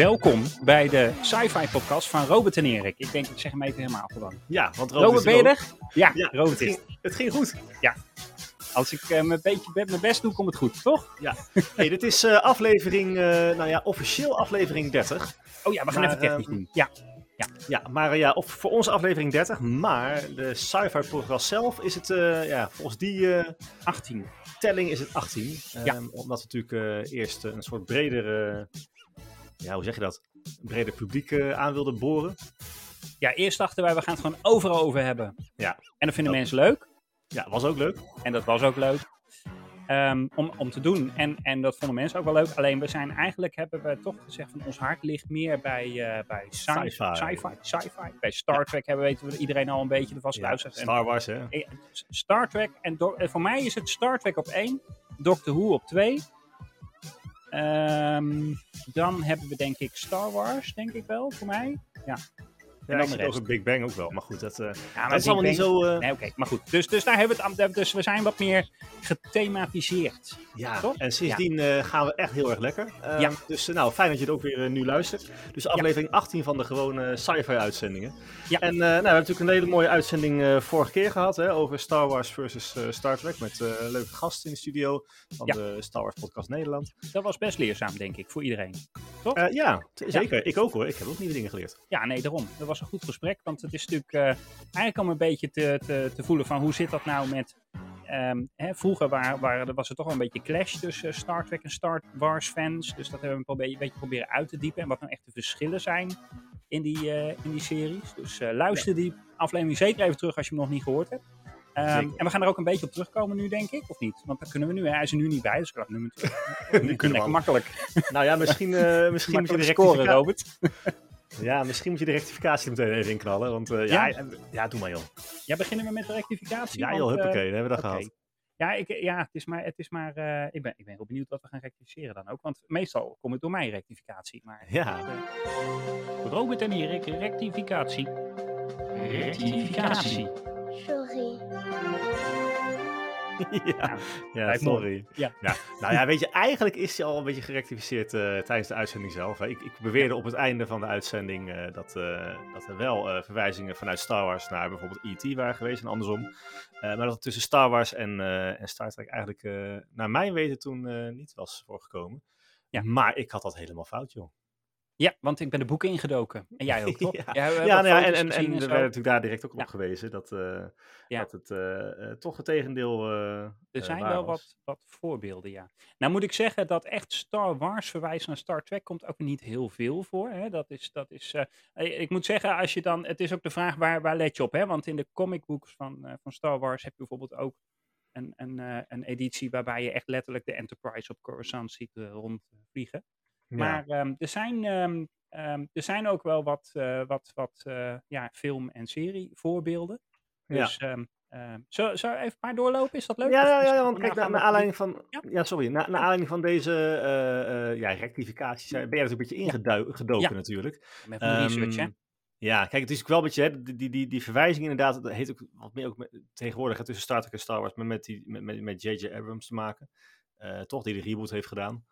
Welkom bij de sci-fi podcast van Robert en Erik. Ik denk, ik zeg hem even helemaal gewoon. Ja, want Robert, Robert, ben je is er? Ja, Ja, Robert het is het ging goed. Als ik eh, mijn beetje be- mijn best doe, komt het goed, toch? Hey, dit is eh, aflevering, eh, nou ja, officieel aflevering 30. Oh ja, we gaan Maar, even technisch ehm, doen. Ja, Ja, maar eh, ja, of voor ons aflevering 30. Maar de sci-fi podcast zelf is het, ja, volgens die eh, 18. telling is het 18. Ehm, Ja. Omdat we natuurlijk eerst een soort breder, eh, ja, hoe zeg je dat? Een breder publiek eh, aan wilden boren. Ja, eerst dachten wij, we gaan het gewoon overal over hebben. Ja. En dat vinden Dat- mensen leuk. Ja, was ook leuk. En dat was ook leuk. ehm, om, om te doen. En, en dat vonden mensen ook wel leuk. Alleen we zijn eigenlijk, hebben we toch gezegd van ons hart ligt meer bij, eh, bij sci- Sci-fi. sci-fi. sci-fi. Bij Star Trek hebben weten we iedereen al een beetje de vaste Ja, Star Wars, hè? Eh, Star Trek en voor mij is het Star Trek op 1, Doctor Who op 2. Ehm, dan hebben we denk ik Star Wars, denk ik wel, voor mij. Ja, Ja, dan ik zit over Big Bang ook wel. Maar goed, dat, eh, dat is allemaal niet zo... eh, Nee, oké, maar goed. Dus, dus daar hebben we het. Dus we zijn wat meer gethematiseerd. Ja, Toch? en sindsdien eh, gaan we echt heel erg lekker. Ja. Dus nou, fijn dat je het ook weer nu luistert. Dus aflevering 18 van de gewone sci-fi uitzendingen. Ja. En nou, we hebben natuurlijk een hele mooie uitzending vorige keer gehad hè, over Star Wars versus Star Trek. Met leuke gasten in de studio van Ja. de Star Wars podcast Nederland. Dat was best leerzaam, denk ik, voor iedereen. Eh, ja, zeker. Ik ook hoor. Ik heb ook nieuwe dingen geleerd. Ja, nee, daarom. Dat was een goed gesprek. Want het is natuurlijk eh, eigenlijk om een beetje te, te, te voelen van hoe zit dat nou met... ehm, hè, vroeger waar, waar, was er toch wel een beetje clash tussen Star Trek en Star Wars fans. Dus dat hebben we een beetje, een beetje proberen uit te diepen. En wat nou echt de verschillen zijn in die, eh, in die series. Dus eh, luister die aflevering zeker even terug als je hem nog niet gehoord hebt. Ehm, en we gaan er ook een beetje op terugkomen nu, denk ik. Of niet? Want dat kunnen we nu. Hè? Hij is er nu niet bij, dus ik hem nu terug. Nu kunnen we makkelijk. Nou ja, misschien, eh, misschien, moet je de makkelijk scoren, Robert. ja, misschien moet je de rectificatie meteen even inknallen. Want eh, ja, ja, ja, doe maar joh. Ja, beginnen we met de rectificatie. Ja joh, eh, huppakee. Dan hebben we dat gehad. Ja, ik, ja, het is maar, het is maar eh, ik, ben, ik ben heel benieuwd wat we gaan rectificeren dan ook. Want meestal komt het door mij rectificatie. Maar Ja. eh, Robert en Erik, rectificatie. Rectificatie. Sorry. ja. Sorry. Ja. Nou ja, weet je, eigenlijk is hij al een beetje gerectificeerd eh, tijdens de uitzending zelf. Hè. Ik, ik beweerde op het einde van de uitzending eh, dat, eh, dat er wel verwijzingen vanuit Star Wars naar bijvoorbeeld E.T. waren geweest en andersom. Maar dat het tussen Star Wars en, en Star Trek eigenlijk, naar mijn weten, toen niet was voorgekomen. Ja. Maar ik had dat helemaal fout, joh. Ja, want ik ben de boeken ingedoken. En jij ook, toch? Ja. we Ja, nou en, en, gezien en er zo. werd natuurlijk daar direct ook Ja. op gewezen dat, eh, dat het eh, eh, toch het tegendeel Er zijn wel wat, wat voorbeelden, ja. Nou moet ik zeggen dat echt Star Wars verwijzen naar Star Trek komt ook niet heel veel voor. Hè? Dat is, dat is, ik moet zeggen, als je dan, het is ook de vraag waar, waar let je op. Hè? Want in de comicbooks van, eh, van Star Wars heb je bijvoorbeeld ook een, een, een editie waarbij je echt letterlijk de Enterprise op Coruscant ziet eh, Ja. Maar ehm, er, zijn, ehm, ehm, er zijn ook wel wat, eh, wat, wat eh, ja, film- en serie voorbeelden. Ja. Dus zullen we even een paar doorlopen? Is dat leuk? Ja, ja, ja, want kijk, naar, naar aanleiding van, Ja. ja. sorry, naar, naar aanleiding van deze eh, ja, rectificaties ben je er een beetje ingedoken gedoken Ja. natuurlijk. Met mijn research, hè? Ja, kijk, het is ook wel een beetje, hè, die, die, die, die verwijzing inderdaad, dat heeft ook wat meer ook met, tegenwoordig hè, tussen Star Trek en Star Wars, maar met die- met met- met J.J. Abrams te maken. Toch, die de reboot heeft gedaan.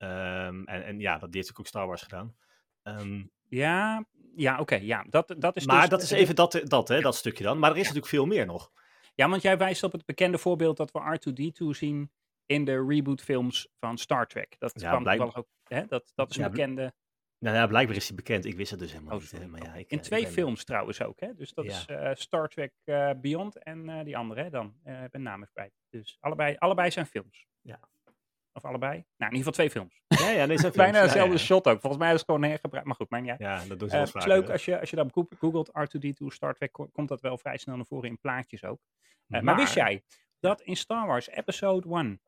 Ehm, en, en ja, dat, heeft ook Star Wars gedaan. Ehm, Ja, ja oké. ja, dat, dat is maar dus, dat is even dat, dat, hè, dat stukje dan. Maar er is natuurlijk veel meer nog. Ja, want jij wijst op het bekende voorbeeld dat we R2-D2 zien in de rebootfilms van Star Trek. Dat Ja, kwam blijk- ook, hè? Dat, dat is een Ja, bekende... Nou ja, blijkbaar is die bekend. Ik wist het dus helemaal Oh, niet. Hè, maar ja, ik, In eh, twee ik ben- films trouwens ook, hè? Dus dat Ja. is eh, Star Trek eh, Beyond en die andere, hè, dan. Ik ben naam even kwijt. Dus allebei, allebei zijn films. Ja. Of allebei? Nou, in ieder geval twee films. Ja, ja, nee, zijn Bijna. Ja, dezelfde ja. shot ook. Volgens mij is het gewoon hergebruikt. Maar goed, mijn ja. Ja, dat doen ze wel het is leuk hè. als je, als je goog- googelt, R2D2 Star Trek, ko- komt dat wel vrij snel naar voren in plaatjes ook. Eh, maar wist jij dat in Star Wars Episode 1,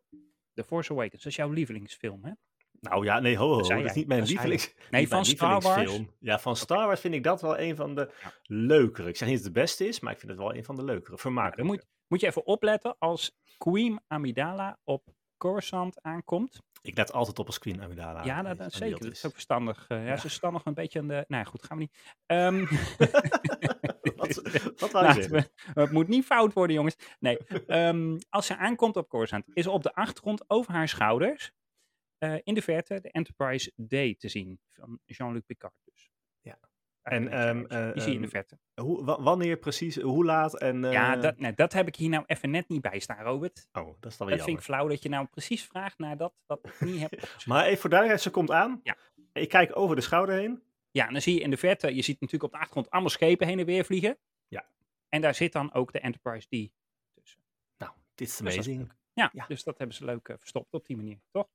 The Force Awakens, dat is jouw lievelingsfilm, hè? Nou ja, nee, ho, ho, Dat is niet mijn lievelings... Nee, niet van mijn Star Wars. Ja, van Star Wars vind ik dat wel een van de Ja. leukere. Ik zeg niet dat het de beste is, maar ik vind het wel een van de leukere. Nou, Vermakelijke. dan moet, moet je even opletten als Queen Amidala op Coruscant aankomt. Ik let altijd op als Queen Amidala. ja, aan- dat, dat zeker. Dat is ook verstandig. Eh, ja, Ja. ze staan nog een beetje aan de... Nou goed, gaan we niet. Ehm, wat, wat wou je we- het moet niet fout worden, jongens. Nee, ehm, als ze aankomt op Coruscant, is op de achtergrond over haar schouders eh, in de verte de Enterprise D te zien van Jean-Luc Picard dus. En, de ehm, eh, Die zie je in de ehm, verte. Hoe, wa- wanneer precies, hoe laat en... ja, eh, dat, nee, dat heb ik hier nou even net niet bij staan, Robert. Oh, dat is dan weer Dat vind ik flauw dat je nou precies vraagt naar dat wat ik niet heb. Maar even voor duidelijkheid, ze komt aan. Ja. Ik kijk over de schouder heen. Ja, en dan zie je in de verte, je ziet natuurlijk op de achtergrond allemaal schepen heen en weer vliegen. Ja. En daar zit dan ook de Enterprise D tussen. Nou, dit is Dus amazing. leuk. Ja, Ja. dus dat hebben ze leuk eh, verstopt op die manier, toch?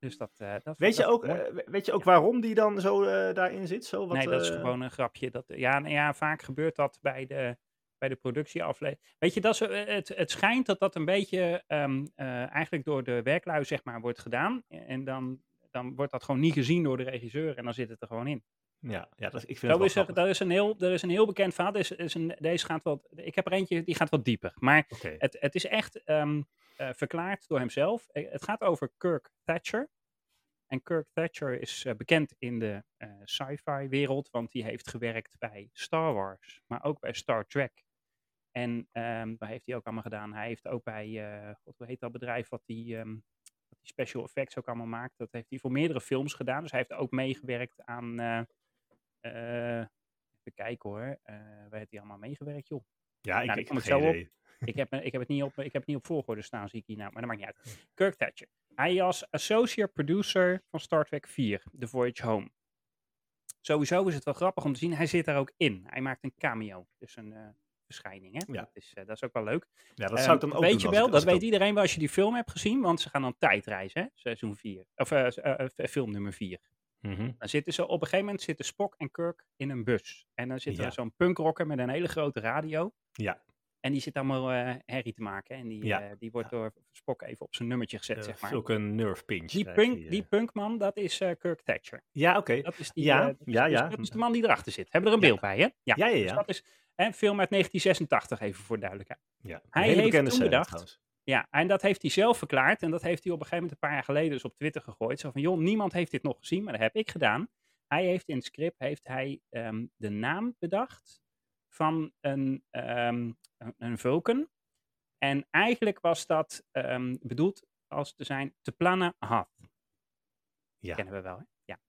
Dus dat, eh, dat Weet je ook, eh, we- weet je ook waarom die dan zo eh, daarin zit? Zo, wat, nee, dat is gewoon een grapje. Dat, ja, nou ja, vaak gebeurt dat bij de, bij de productieaflevering. Weet je, dat is, het, het schijnt dat dat een beetje ehm, eh, eigenlijk door de werklui zeg maar wordt gedaan. En dan, dan wordt dat gewoon niet gezien door de regisseur en dan zit het er gewoon in. Ja, ja dat, ik vind is er, is een heel, er is een heel bekend verhaal. Er is, is een, deze gaat wat, ik heb er eentje, die gaat wat dieper. Maar het, het is echt ehm, eh, verklaard door hemzelf. Eh, Het gaat over Kirk Thatcher. En Kirk Thatcher is eh, bekend in de eh, sci-fi wereld, want die heeft gewerkt bij Star Wars, maar ook bij Star Trek. En waar heeft hij ook allemaal gedaan? Hij heeft ook bij, eh, god, hoe heet dat bedrijf wat die, ehm, wat die special effects ook allemaal maakt? Dat heeft hij voor meerdere films gedaan. Dus hij heeft ook meegewerkt aan, eh, eh, even kijken hoor, eh waar heeft hij allemaal meegewerkt joh? Ja, ik, Nou, ik die heb kom ik geen zo op. Ik heb, ik, heb het niet op, ik heb het niet op volgorde staan, zie ik hier nou, maar dat maakt niet uit. Kirk Thatcher. Hij was associate producer van Star Trek 4, The Voyage Home. Sowieso is het wel grappig om te zien, hij zit daar ook in. Hij maakt een cameo, dus een eh, verschijning. Hè? Ja. Dat, is, eh, dat is ook wel leuk. Ja, dat Ehm, zou ik dan ook weet doen je wel, ik- dat weet iedereen wel als je die film hebt gezien, want ze gaan dan tijdreizen, hè? seizoen 4. Of eh, film nummer 4. Mhm. Dan zitten ze op een gegeven moment zitten Spock en Kirk in een bus. En dan zit Ja. er zo'n punkrocker met een hele grote radio. Ja, En die zit allemaal eh, herrie te maken. En die, Ja, eh, die wordt door Spock even op zijn nummertje gezet, uh, zeg maar. Zulke nerve pinch. Die, punk, die punkman, dat is Kirk Thatcher. Ja, oké. Dat is, die, Ja, dat ja, dus ja. dat is de man die erachter zit. Hebben we er een beeld bij, hè? Ja, Ja, ja, Dus dat is een film uit 1986, even voor duidelijkheid. ja. Een Hij hele heeft bekende toen scène bedacht-. Ja, en dat heeft hij zelf verklaard. En dat heeft hij op een gegeven moment een paar jaar geleden dus op Twitter gegooid. Zo van, joh, niemand heeft dit nog gezien, maar dat heb ik gedaan. Hij heeft in het script heeft hij, ehm, de naam bedacht van een, ehm, een, Vulcan. En eigenlijk was dat ehm, bedoeld als te zijn te plannen Hoth. Ja. Kennen we wel, hè? Ja.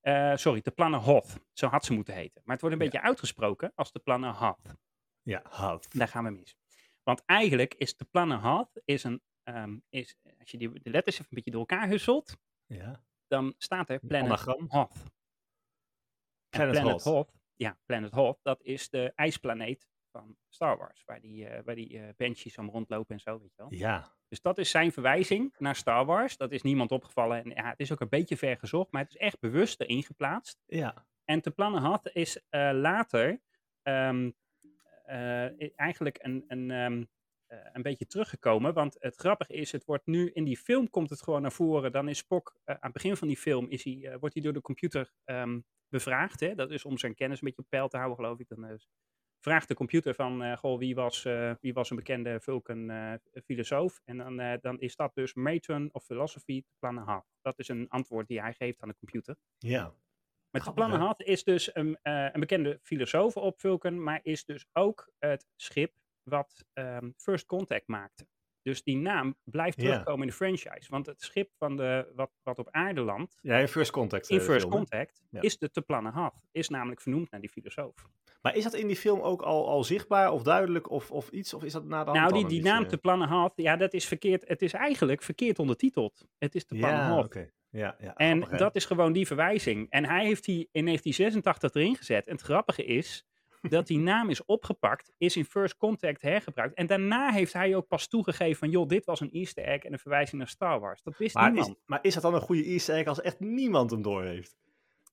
Eh, sorry, te plannen Hoth. Zo had ze moeten heten. Maar het wordt een Ja. beetje uitgesproken als te plannen Hoth. Ja, had. Daar gaan we mis. Want eigenlijk is de plannen Hoth, is een, ehm, is, als je die, de letters even een beetje door elkaar husselt, Ja. dan staat er Planet Anagram. Hoth. En Planet Planet Hoth. Ja, Planet Hoth, dat is de ijsplaneet van Star Wars, waar die, eh waar die benchies om rondlopen en zo, weet je wel. Ja. Dus dat is zijn verwijzing naar Star Wars. Dat is niemand opgevallen en ja, het is ook een beetje ver gezocht, maar het is echt bewust erin geplaatst. Ja. En te plannen had is eh, later ehm, eh, eigenlijk een, een, ehm, eh, een beetje teruggekomen. Want het grappige is, het wordt nu in die film komt het gewoon naar voren. Dan is Spock, eh, aan het begin van die film, is hij, eh, wordt hij door de computer ehm, bevraagd. Hè? Dat is om zijn kennis een beetje op peil te houden, geloof ik. Dan vraagt de computer van, goh, wie was, wie was een bekende Vulcan filosoof? En dan, dan is dat dus Matron of Philosophy had. Dat is een antwoord die hij geeft aan de computer. Ja. Met de is dus een, een bekende filosoof op Vulcan, maar is dus ook het schip wat ehm, First Contact maakte. Dus die naam blijft Ja. terugkomen in de franchise. Want het schip van de, wat, wat op aarde landt, Ja, in First Contact. in eh, First film? Contact, Ja. is de te plannen had. Is namelijk vernoemd naar die filosoof. Maar is dat in die film ook al, al zichtbaar of duidelijk of, of iets? Of is dat na de hand nou, die, die naam iets, te eh? plannen had, ja, dat is verkeerd. Het is eigenlijk verkeerd ondertiteld. Het is te plannen Ja, had. oké. Ja, ja. En grappig, dat is gewoon die verwijzing. En hij heeft die in 1986 erin gezet. En het grappige is dat die naam is opgepakt, is in First Contact hergebruikt. En daarna heeft hij ook pas toegegeven van, joh, dit was een easter egg en een verwijzing naar Star Wars. Dat wist maar, niemand. is, maar is dat dan een goede easter egg als echt niemand hem door heeft?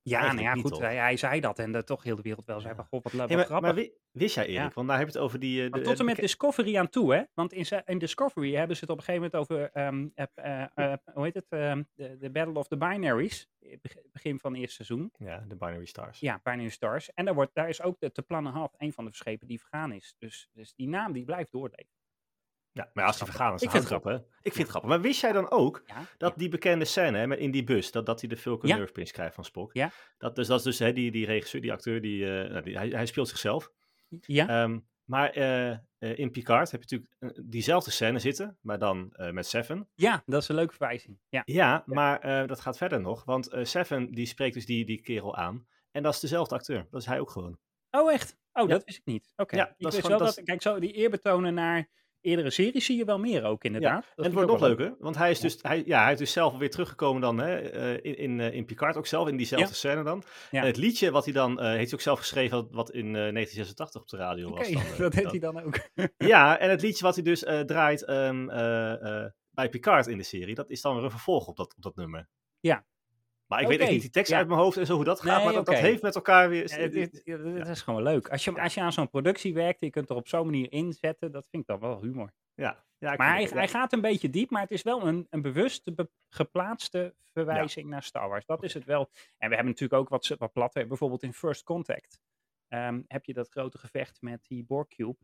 Ja, nou ja, goed, hij, hij zei dat en dat toch heel de wereld wel zei van, god, wat, wat Hey, maar, grappig. maar wist jij Erik? Ja. Want daar heb je het over die... eh, Maar de- tot en met de- Discovery aan toe, hè? Want in, in Discovery hebben ze het op een gegeven moment over, ehm, eh, eh, eh, hoe heet het, Ehm, de, de Battle of the Binaries, eh, beg- begin van het eerste seizoen. Ja, de Binary Stars. Ja, Binary Stars. En daar, wordt, daar is ook de te plannen had een van de schepen die vergaan is. Dus, dus die naam die blijft doorleven. Ja, maar als die Grappig. vergaan is, Ik dan vind het hè? Ik vind het grappig. Maar wist jij dan ook Ja, dat ja. die bekende scène hè, met in die bus, dat, dat hij de Vulcan Ja. Krijgt van Spock? Ja. Dat, dus, dat is dus hè, die, die regisseur, die acteur, die, eh, nou, die, hij, hij speelt zichzelf. ja? Ehm, Maar eh, eh, in Picard heb je natuurlijk diezelfde scène zitten, maar dan met Seven. Ja, dat is een leuke verwijzing. Ja. Ja, maar dat gaat verder nog, want Seven die spreekt dus die, die kerel aan. En dat is dezelfde acteur, dat is hij ook gewoon. Oh, echt? Oh, dat wist ik niet. Oké. Ik wist wel dat dat, kijk, zo die eerbetonen naar eerdere series zie je wel meer ook, inderdaad. Dat en het wordt nog leuker, want hij is dus, hij, ja, hij is dus zelf weer teruggekomen dan hè, eh, in, in, eh, in Picard, ook zelf in diezelfde Ja. scène dan. Ja. En het liedje wat hij dan, eh, heeft hij ook zelf geschreven, wat, in eh, 1986 op de radio was. Dan, dat heeft dan. hij dan ook. Ja, en het liedje wat hij dus draait ehm, eh, eh, bij Picard in de serie, dat is dan weer een vervolg op dat, op dat nummer. Ja. Maar ik weet echt niet die tekst ja. uit mijn hoofd en zo hoe dat gaat, Nee, maar dat, dat heeft met elkaar weer... Ja, dit, dit- dit is gewoon leuk. Als je, als je aan zo'n productie werkt, je kunt er op zo'n manier inzetten, dat vind ik dan wel humor. ja, Maar hij, het- hij gaat een beetje diep, maar het is wel een, een bewuste be- geplaatste verwijzing naar Star Wars. Dat is het wel. En we hebben natuurlijk ook wat, wat platte, bijvoorbeeld in First Contact. ehm, heb je dat grote gevecht met die Borg Cube.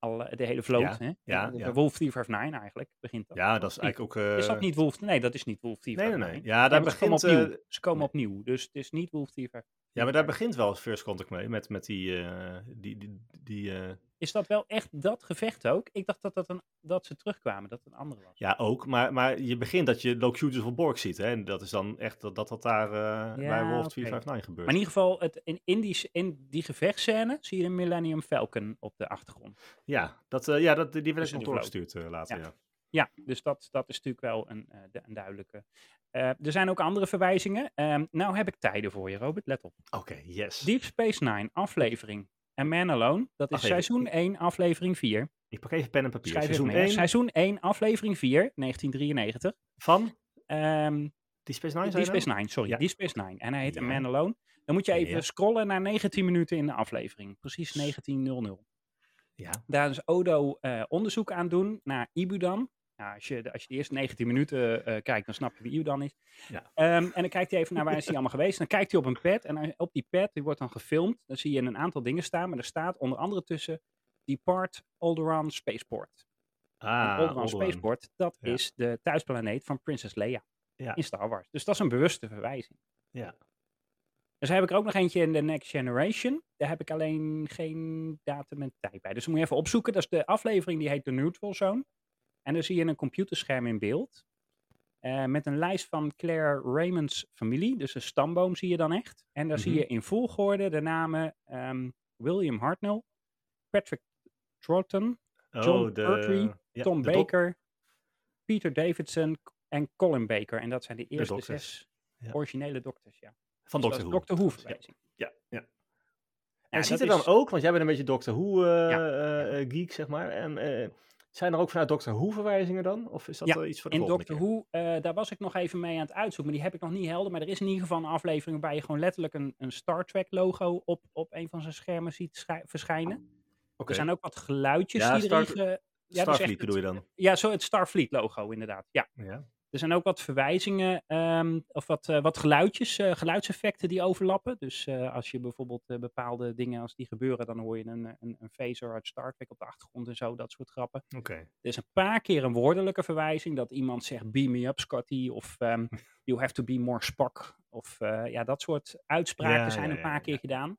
Al eh, de hele vloot, Ja, hè? ja, de ja. Wolf 359 eigenlijk, begint dat. Ja, dat is eigenlijk ook... eh, Is dat niet Wolf? Nee, dat is niet Wolf Nee, 359. nee, nee. Ja, daar maar ze komen begint... opnieuw. eh, Ze komen opnieuw, dus het is niet Wolf 359. Ja, maar daar begint wel First Contact mee, met, met die... eh, die, die, die eh, Is dat wel echt dat gevecht ook? Ik dacht dat, dat, een, dat ze terugkwamen, dat het een andere was. ja, ook. Maar, maar je begint dat je Locutus of Borg ziet, hè. En dat is dan echt dat dat, dat daar eh, bij Wolf oké. 459 gebeurt. Maar in ieder geval, het, in, in, die, in die gevechtscène zie je de Millennium Falcon op de achtergrond. Ja, dat, ja dat, die werd Tussen ook doorgestuurd eh, later, Ja. ja. Ja, dus dat, dat is natuurlijk wel een, de- een duidelijke. Eh, er zijn ook andere verwijzingen. Ehm, nou heb ik tijden voor je, Robert. Let op. Oké, yes. Deep Space Nine, aflevering. A Man Alone, dat is seizoen 1, aflevering 4. Ik pak even pen en papier. Schrijf Seizoen mee, hè. 1 Seizoen 1, aflevering 4, 1993. van Ehm die Space Nine, Deep Space? Nine, sorry. Ja. Deep Space Nine. En hij heet A. Man Alone. Dan moet je even Ja. scrollen naar 19 minuten in de aflevering. Precies 19.00. Ja. Daar is Odo eh, onderzoek aan doen naar Ibudan. Nou, als, je, de- als je de eerste 19 minuten eh, kijkt, dan snap je wie Ibudan is. Ja. Ehm, en dan kijkt hij even naar waar is hij allemaal geweest. Dan kijkt hij op een pad. En hij- op die pad, die wordt dan gefilmd. Dan zie je een aantal dingen staan. Maar er staat onder andere tussen Depart Alderaan Spaceport. Ah, Alderaan. Spaceport, dat Ja. is de thuisplaneet van Princess Leia Ja. in Star Wars. Dus dat is een bewuste verwijzing. Ja. Dus heb ik ook nog eentje in de Next Generation. Daar heb ik alleen geen datum en tijd bij. Dus dan moet je even opzoeken. Dat is de aflevering die heet de Neutral Zone. En dan zie je een computerscherm in beeld. eh, met een lijst van Claire Raymond's familie. Dus een stamboom zie je dan echt. En daar zie Mhm. je in volgorde de namen ehm, William Hartnell, Patrick Troughton, Oh, John de, Pertwee, ja, Tom Baker, Peter Davidson en Colin Baker. En dat zijn de eerste zes Ja. originele dokters. Ja. Van Dus is Doctor Who. Ja, ja. Ja, En ziet er dan is- ook, want jij bent een beetje Doctor Who eh, Ja. eh, geek, zeg maar. En, zijn er ook vanuit Doctor Who verwijzingen dan? Of is dat Ja, iets voor de In Doctor keer? Who, eh, daar was ik nog even mee aan het uitzoeken, maar die heb ik nog niet helder. Maar er is in ieder geval een aflevering waarbij je gewoon letterlijk een, een Star Trek logo op, op een van zijn schermen ziet schij- verschijnen. Oké. Er zijn ook wat geluidjes Ja, die erin... Star- ge- ja, dat is Starfleet bedoel je dan? Ja, zo het Starfleet logo inderdaad. Ja. Ja. Er zijn ook wat verwijzingen, ehm, of wat, eh, wat geluidjes, eh, geluidseffecten die overlappen. Dus eh, als je bijvoorbeeld bepaalde dingen, als die gebeuren, dan hoor je een, een, een phaser uit Star Trek op de achtergrond en zo, dat soort grappen. Oké. Er is een paar keer een woordelijke verwijzing, dat iemand zegt beam me up Scotty, of ehm, you have to be more Spock. Of ja, dat soort uitspraken Ja, zijn ja, een paar ja. keer gedaan.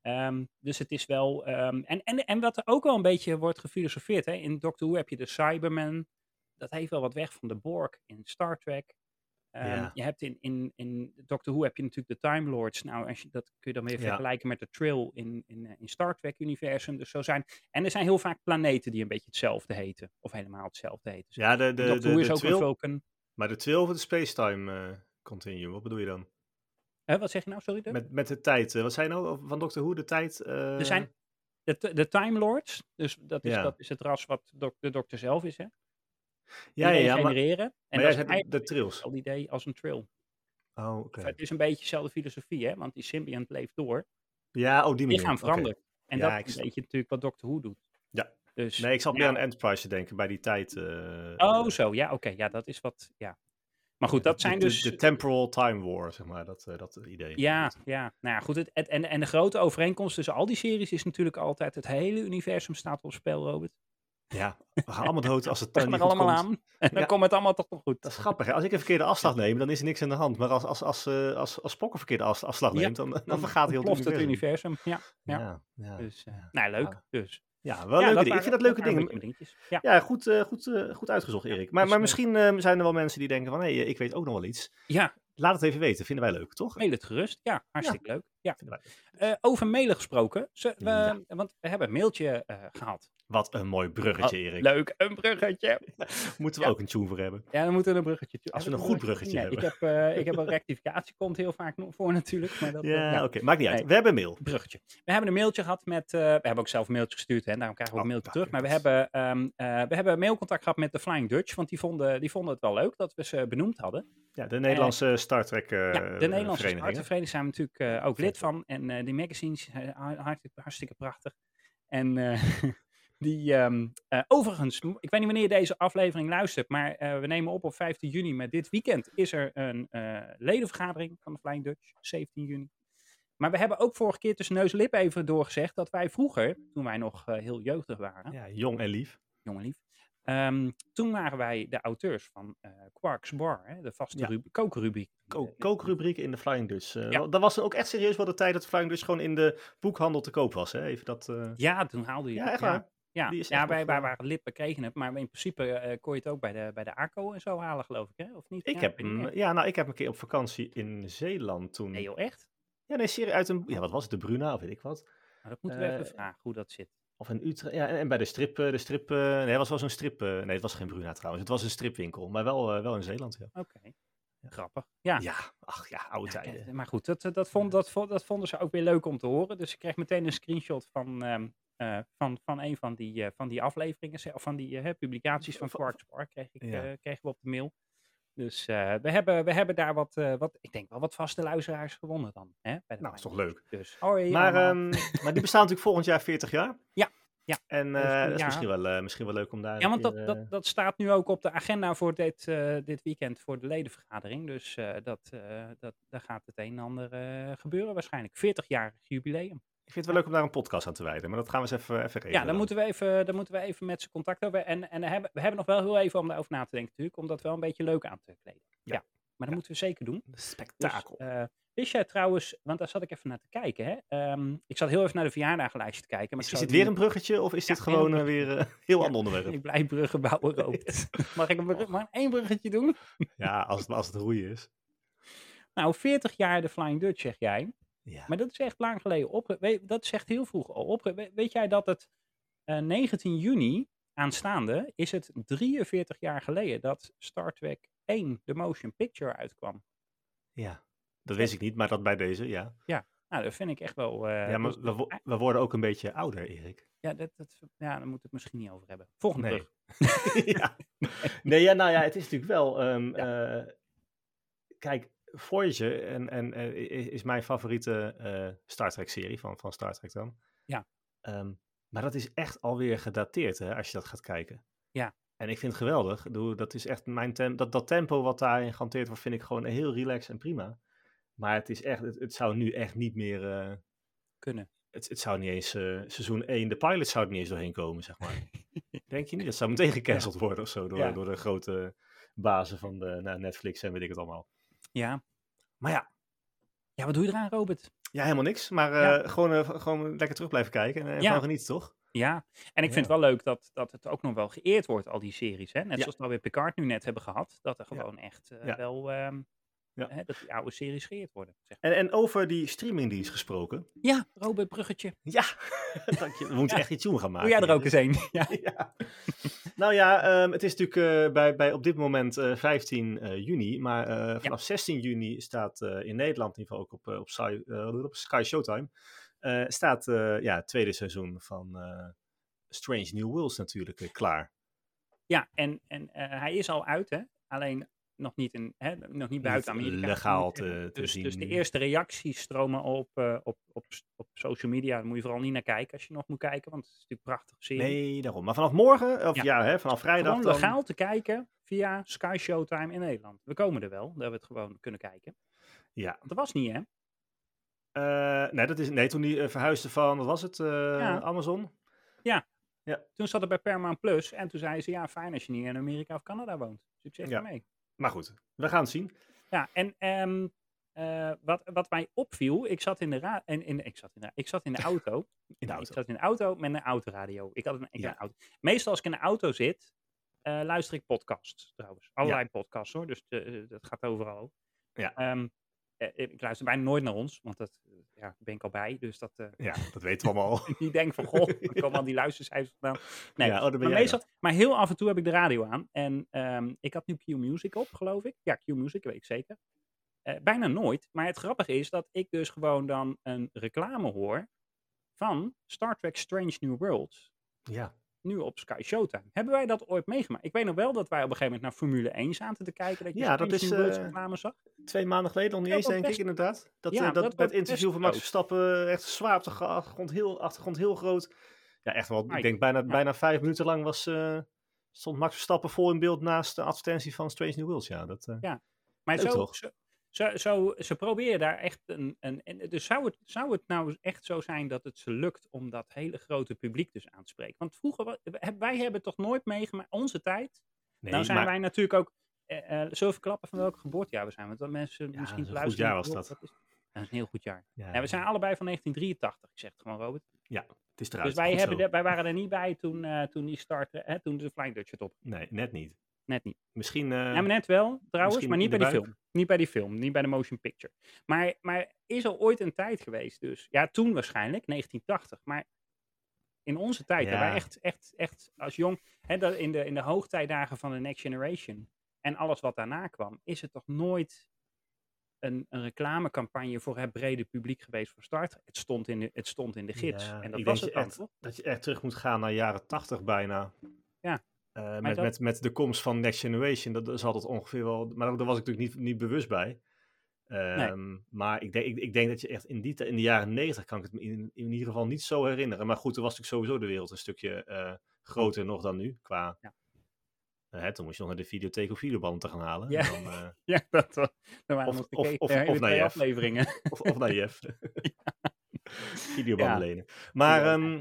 Ehm, dus het is wel. en, en, en wat er ook wel een beetje wordt gefilosofeerd. Hè? In Doctor Who heb je de Cyberman. Dat heeft wel wat weg van de Borg in Star Trek. Ehm, Ja. Je hebt in, in, in Doctor Who heb je natuurlijk de Time Lords. Nou, als je, dat kun je dan weer Ja. vergelijken met de Trill in, in, eh, in Star Trek-universum. Dus zo zijn. En er zijn heel vaak planeten die een beetje hetzelfde heten. Of helemaal hetzelfde heten. Ja, de, de, Doctor de, Who de, is ook twil- een Vulcan. maar de 12 of de Spacetime eh Continuum, wat bedoel je dan? Wat zeg je nou? Sorry. Dub? Met, met de tijd, eh, wat zei je nou van Doctor Who, de tijd? Er zijn de, de Time Lords. Dus dat is, Ja. dat is het ras wat de dokter zelf is. Hè? Ja, ja, die ja, maar. En jij dat is zegt de, trills. idee als een trill. Oh, oké. Het is een beetje dezelfde filosofie, hè? want die symbiont leeft door. Ja, oh, die manier. Lichaam Oké. verandert. En Ja, dat is een beetje natuurlijk wat Doctor Who doet. Ja. Dus, Nee, ik zat meer aan Enterprise te denken bij die tijd. eh, Oh, eh, zo. Ja, oké. Ja, dat is wat... Ja. Maar goed, dat de- zijn de, dus... De, temporal time war, zeg maar, dat, eh, dat idee. Ja, ja. Nou ja, goed. Het, het- en, en de grote overeenkomst tussen al die series is natuurlijk altijd... Het hele universum staat op spel, Robert. Ja, we gaan allemaal dood als het dan niet er allemaal komt. aan. En dan Ja. komt het allemaal toch nog goed. Dat is grappig, hè? Als ik een verkeerde afslag neem, dan is er niks aan de hand. Maar als, als, als, eh, als, als Spock een verkeerde af- afslag neemt, dan, dan, vergaat heel het het universum. Ja. ja. Dus, eh, nou, leuk. Dus. Ja, wel Ja, leuke dingen. Ik vind dat leuke dingen. Ja. Ja, goed, eh, goed, goed uitgezocht, Erik. Maar, Dus, maar misschien zijn er wel mensen die denken van, hé, hey, ik weet ook nog wel iets. ja, Laat het even weten, vinden wij leuk, toch? mail het gerust. Ja, hartstikke leuk. Ja. Vinden wij. Eh, over mailen gesproken. Ze, we, Ja. Want we hebben een mailtje eh, gehad. Wat een mooi bruggetje, Oh, Erik. Leuk, een bruggetje. Moeten we Ja. ook een tune voor hebben. Ja, dan moeten we een bruggetje. Als we een goed bruggetje Nee, hebben. Ik heb, eh, ik heb een rectificatie, komt heel vaak nog voor natuurlijk. Maar dat, Ja, oké, maakt niet uit. Nee. We hebben mail. bruggetje. We hebben een mailtje gehad met. eh, we hebben ook zelf een mailtje gestuurd, hè, daarom krijgen we ook Oh, een mailtje terug. Maar we hebben, ehm, eh, we hebben mailcontact gehad met de Flying Dutch, want die vonden, die vonden het wel leuk dat we ze benoemd hadden. Ja, de Nederlandse Star Trek eh ja, de Nederlandse? Startervereniging zijn we natuurlijk eh, ook Vet, lid van. En eh, die magazines hartstikke, hartstikke prachtig. En eh, die, ehm, eh, overigens, ik weet niet wanneer je deze aflevering luistert, maar we nemen op op 15 juni. Maar dit weekend is er een ledenvergadering van de Flying Dutch, 17 juni. Maar we hebben ook vorige keer tussen neus en lip even doorgezegd dat wij vroeger, toen wij nog heel jeugdig waren, Ja, jong en lief. jong en lief, ehm, toen waren wij de auteurs van eh, Quarks Bar, hè, de vaste Ja. kookrubriek. Ko- kookrubriek in de Flying Dutch. Eh, Ja. Dat was ook echt serieus wel de tijd dat de Flying Dutch gewoon in de boekhandel te koop was. Hè? Even dat... eh, Ja, toen haalde je Ja, het, echt waar. Ja, ja wij, wij waren lid, we kregen het, maar in principe kon je het ook bij de, bij de ACO en zo halen, geloof ik, hè? Of niet? Ik Ja, heb ja, nou, ik heb een keer op vakantie in Zeeland toen. Nee joh, echt? Ja, nee, serie uit een, ja, wat was het, de Bruna of weet ik wat. Nou, dat moeten we even vragen hoe dat zit. Of in Utrecht, ja, en, en bij de strip, eh, de strip, eh, nee, het was wel zo'n strip, eh, nee, het was geen Bruna trouwens, het was een stripwinkel, maar wel, wel in Zeeland, ja. Oké, grappig. Ja, Ja, ach ja, oude tijden. maar goed, dat, dat, vond, dat, dat vonden ze ook weer leuk om te horen. Dus ik kreeg meteen een screenshot van, ehm, eh, van, van een van die, van die afleveringen, of van die publicaties van Quarks Bar, kreeg ik, Ja. kregen we op de mail. Dus eh, we, hebben, we hebben daar wat, eh, wat, ik denk wel wat vaste luisteraars gewonnen dan. Hè, bij de Nou, is toch leuk. Dus, hoi Maar, ehm, maar die bestaan natuurlijk volgend jaar 40 jaar. Ja, ja. En Dus, eh, eh, dat is ja. misschien wel, eh, misschien wel leuk om daar Ja, want dat, keer, dat, eh, dat staat nu ook op de agenda voor dit, eh, dit weekend voor de ledenvergadering. Dus eh, dat, eh, dat, daar gaat het een en ander eh, gebeuren waarschijnlijk. 40-jarig jubileum. Ik vind het wel leuk om daar een podcast aan te wijden, maar dat gaan we eens even, even regelen. Ja, dan moeten we even, dan moeten we even met ze contact over. En, en hebben, we hebben nog wel heel even om daarover na te denken natuurlijk, om dat wel een beetje leuk aan te kleden. Ja. Ja, maar dat moeten we zeker doen. Dus, Spektakel. eh, wist jij trouwens, want daar zat ik even naar te kijken. Hè? Ehm, ik zat heel even naar de verjaardagenlijstje te kijken. Maar is, is dit weer een bruggetje of is Ja, dit een gewoon eh, weer een heel Ja. ander onderwerp? Ik blijf bruggen bouwen roopt. Mag ik een brug, mag ik één bruggetje doen? Ja, als het, als het roeien is. Nou, 40 jaar de Flying Dutch, zeg jij. Ja. Maar dat is echt lang geleden op. weet- Dat is echt heel vroeg al op. Weet, weet jij dat het eh, 19 juni aanstaande is het 43 jaar geleden dat Star Trek 1, de motion picture, uitkwam. ja, dat wist ik niet, maar dat bij deze, ja. Nou, dat vind ik echt wel... eh, ja, maar we, wo- we worden ook een beetje ouder, Erik. ja, dat, dat, ja, daar moeten we het misschien niet over hebben. Volgende Nee. ja. Nee, ja, nou ja, het is natuurlijk wel. ehm, eh, kijk, Voyager en, en, eh, is mijn favoriete eh, Star Trek-serie van, van Star Trek dan. Ja. Ehm, maar dat is echt alweer gedateerd, hè, als je dat gaat kijken. Ja. En ik vind het geweldig. Dat is echt mijn tem dat, dat tempo wat daarin gehanteerd wordt, vind ik gewoon heel relaxed en prima. Maar het is echt, het, het zou nu echt niet meer. eh, Kunnen. het, het zou niet eens seizoen 1, de pilot zou er niet eens doorheen komen, zeg maar. Denk je niet? Dat zou meteen gecanceld worden of zo door, Ja. door de grote bazen van de, nou, Netflix en weet ik het allemaal. Ja. Maar ja, Ja, wat doe je eraan, Robert? ja helemaal niks. Maar eh, gewoon, eh, gewoon lekker terug blijven kijken en, en Ja. van genieten, toch? Ja, en ik vind het wel leuk dat, dat het ook nog wel geëerd wordt, al die series. Hè? Net zoals we bij Picard nu net hebben gehad. Dat er gewoon echt eh, wel, ehm, Ja. hè, dat die oude series geëerd worden. Zeg maar. En, en over die streamingdienst gesproken. Ja, Robert Bruggetje. Ja, dank je. We moeten Ja. echt iets doen gaan maken. Doe jij er ook eens een? Ja. ja. Nou ja, ehm, het is natuurlijk eh, bij, bij op dit moment eh, 15 eh, juni. Maar vanaf 16 juni staat in Nederland, in ieder geval ook op, op, Sky, op Sky Showtime, staat ja, het tweede seizoen van Strange New Worlds natuurlijk klaar. Ja, en, en hij is al uit, hè? Alleen nog niet, in, hè? nog niet buiten Niet Amerika. legaal te- te dus, dus de zien. eerste reacties stromen op, eh, op, op, op social media. Daar moet je vooral niet naar kijken als je nog moet kijken, want het is natuurlijk een prachtige serie. Nee, daarom. Maar vanaf morgen, of ja, Ja. hè, vanaf vrijdag. Gewoon dan- legaal te kijken via Sky Showtime in Nederland. We komen er wel, dat we het gewoon kunnen kijken. Ja. Want dat was niet, hè? Eh, nee, dat is, nee, toen die eh, verhuisde van, wat was het, eh, Ja. Amazon? Toen zat het bij Paramount Plus en toen zeiden ze, ja, fijn als je niet in Amerika of Canada woont. Succes Ja. Maar goed, we gaan het zien. Ja, en ehm, eh, wat, wat mij opviel, ik zat in de, ra in, in, ik zat in de, ik zat in de auto. In de Ik zat in de auto met een autoradio. Ik had een, ik Ja. had een auto. Meestal als ik in de auto zit, eh, luister ik podcasts trouwens. Allerlei podcasts hoor, dus eh, dat gaat overal. Ja. Ehm, eh, ik luister bijna nooit naar ons, want dat eh, ja, ben ik al bij. Dus dat eh, Ja, dat weten we allemaal. ik niet denk van, goh, waar komen al die luistercijfers vandaan? Nee, Ja, oh, maar, meestal, maar heel af en toe heb ik de radio aan. En ehm, ik had nu Q Music op, geloof ik. Ja, Q Music, weet ik zeker. Eh, bijna nooit. Maar het grappige is dat ik dus gewoon dan een reclame hoor van Star Trek Strange New Worlds. Ja. Nu op Sky Showtime. Hebben wij dat ooit meegemaakt? Ik weet nog wel dat wij op een gegeven moment naar Formule 1 zaten te kijken. Dat je Ja, dat is, eh, reclame zag. Twee maanden geleden, nog niet eens denk best- ik inderdaad. Dat, Ja, eh, dat, dat bij het interview van Max. Verstappen echt zwaar op de achtergrond heel, achtergrond heel groot. Ja, echt wel. Ik denk bijna, ja. bijna vijf minuten lang was, eh, stond Max Verstappen vol in beeld naast de advertentie van Strange New Worlds. Ja, dat, eh, Ja. Maar zo, zo, zo- ze proberen daar echt een. een en dus zou het, zou het nou echt zo zijn dat het ze lukt om dat hele grote publiek dus aan te spreken? Want vroeger, wij hebben toch nooit meegemaakt, onze tijd. nee, nou zijn maar wij natuurlijk ook. eh eh, zullen verklappen van welk geboortejaar we zijn? Want dat mensen Ja, misschien een goed luisteren. jaar was "Joh, dat." is- dat is een heel goed jaar. ja, Ja, we zijn allebei van 1983, ik zeg het gewoon, Robert. het is eruit. Dus wij, Goed hebben de- wij waren er niet bij toen, eh, toen die startte, hè, toen de Flying Dutch het op. Nee, net niet. Net niet. Misschien. eh, Ja, maar net wel, trouwens, maar niet bij die film. Niet bij die film, niet bij de motion picture. Maar, maar is er ooit een tijd geweest dus? Ja, toen waarschijnlijk, 1980. Maar in onze tijd, wij echt, echt, echt als jong... Hè, dat in, de, in de hoogtijdagen van de Next Generation en alles wat daarna kwam... is het toch nooit een, een reclamecampagne voor het brede publiek geweest voor Star Trek? Het stond in de, het stond in de gids. Ja, en dat was het toch? dat je echt terug moet gaan naar jaren 80 bijna. Ja. Eh, met, dat- met, met de komst van Next Generation, dat is altijd ongeveer wel. Maar daar was ik natuurlijk niet, niet bewust bij. Ehm, Maar ik denk, ik, ik denk dat je echt in, die, in de jaren 90 kan ik het me in, in ieder geval niet zo herinneren. Maar goed, toen was natuurlijk sowieso de wereld een stukje eh, groter nog dan nu. Qua, Ja. hè, toen moest je nog naar de videotheek of videobanden te gaan halen. Ja. Dan, eh, Ja, dat was... Of- of- of- of naar Jeff. afleveringen. of, of naar Jeff. Videobanden Ja. lenen. Maar Ja. ehm,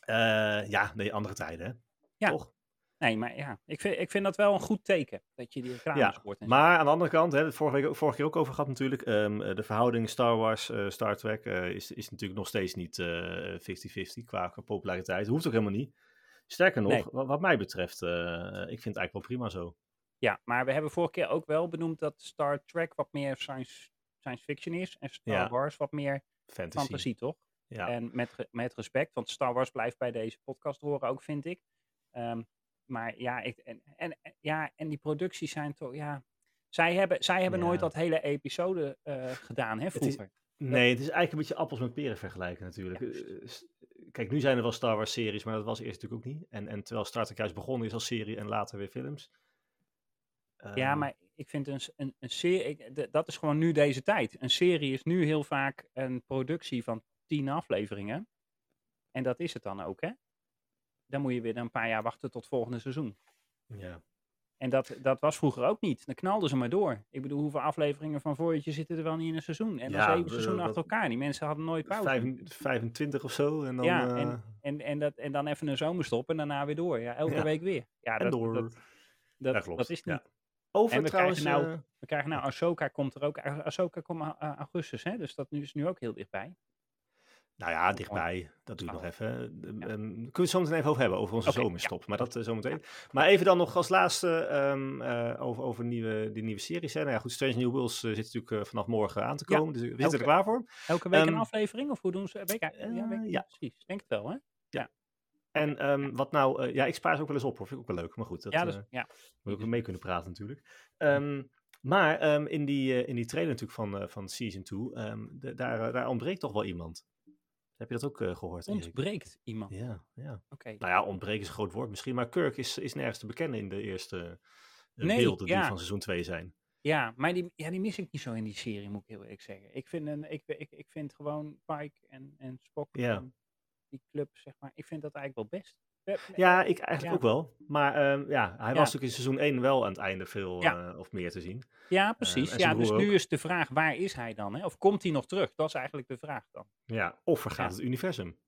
eh, ja, nee, andere tijden hè. Ja. Toch? Nee, maar ja, ik vind, ik vind dat wel een goed teken. Dat je die reclames Ja, zo. Maar aan de andere kant, hè, het vorige, week, vorige keer ook over gehad natuurlijk, ehm, eh, de verhouding Star Wars, eh, Star Trek eh, is, is natuurlijk nog steeds niet eh, 50-50 qua, qua populariteit. Hoeft ook helemaal niet. Sterker nog, Nee. wat, wat mij betreft, ik vind het eigenlijk wel prima zo. Ja, maar we hebben vorige keer ook wel benoemd dat Star Trek wat meer science, science fiction is. En Star Ja. Wars wat meer Fantasy. fantasie, toch? Ja. En met, met respect, want Star Wars blijft bij deze podcast horen ook, vind ik. Ehm, maar ja, ik, en, en, ja, en die producties zijn toch, ja... Zij hebben, zij hebben nooit dat hele episode eh, gedaan, hè, is- vroeger. Nee, het is eigenlijk een beetje appels met peren vergelijken natuurlijk. Ja, Eh, s- Kijk, nu zijn er wel Star Wars series, maar dat was eerst natuurlijk ook niet. En, en terwijl Star Trek juist begonnen is als serie en later weer films. Ja, Ehm, maar ik vind een, een, een serie, dat is gewoon nu deze tijd. Een serie is nu heel vaak een productie van tien afleveringen. En dat is het dan ook, hè? Dan moet je weer een paar jaar wachten tot het volgende seizoen. Ja. En dat, dat was vroeger ook niet. Dan knalden ze maar door. Ik bedoel, hoeveel afleveringen van Voyager zitten er wel niet in een seizoen? En dan Ja, zeven seizoenen dat- achter elkaar. Die mensen hadden nooit pauze. Vijf- 25 of zo. En dan, ja, eh, en, en, en, dat, en dan even een zomerstop en daarna weer door. Ja, elke Ja. week weer. Ja, dat, door. Dat, dat, Ja, klopt. dat is niet. Over En we trouwens... krijgen nou- eh, We krijgen nou, Ahsoka komt er ook. Ah- Ahsoka komt augustus, hè? Dus dat nu is nu ook heel dichtbij. Nou ja, dichtbij. Dat doe ik nog even. Eh, Ja. ehm, kunnen we het zo meteen even over hebben, over onze Oké, zomerstop. Maar dat uh, zometeen. Maar even dan nog als laatste ehm, eh, over, over nieuwe, die nieuwe series. Hè. Nou ja, goed, Strange New Worlds eh, zit natuurlijk vanaf morgen aan te Ja, komen. Dus we zitten er klaar voor. Elke week een Ehm, aflevering? Of hoe doen ze? Week, ja, week, ja. precies. Denk het wel, hè? En ehm, wat nou... ja, ik spaar ze ook wel eens op, hoor. Vind ik ook wel leuk. Maar goed, dat ja, dus, ja. moet ik ook mee kunnen praten natuurlijk. Ehm, maar ehm, in, die, eh, in die trailer natuurlijk van, van Season 2, ehm, de- daar, daar ontbreekt toch wel iemand. Heb je dat ook eh, gehoord, Erik? Ontbreekt iemand. Ja, ja. Oké. Nou ja, ontbreken is een groot woord misschien, maar Kirk is, is nergens te bekennen in de eerste eh, Nee, beelden die van seizoen 2 zijn. Ja, maar die, ja, die mis ik niet zo in die serie, moet ik heel eerlijk zeggen. Ik vind, een, ik, ik, ik vind gewoon Pike en, en Spock, Ja. en die club, zeg maar, ik vind dat eigenlijk wel best. Ja, ik eigenlijk Ja. ook wel. Maar ehm, ja, hij Ja. was natuurlijk in seizoen 1 wel aan het einde veel Ja. eh, of meer te zien. Ja, precies. en ja, dus nu is de vraag, waar is hij dan? Hè? Of komt hij nog terug? Dat is eigenlijk de vraag dan. Ja, of vergaat het universum.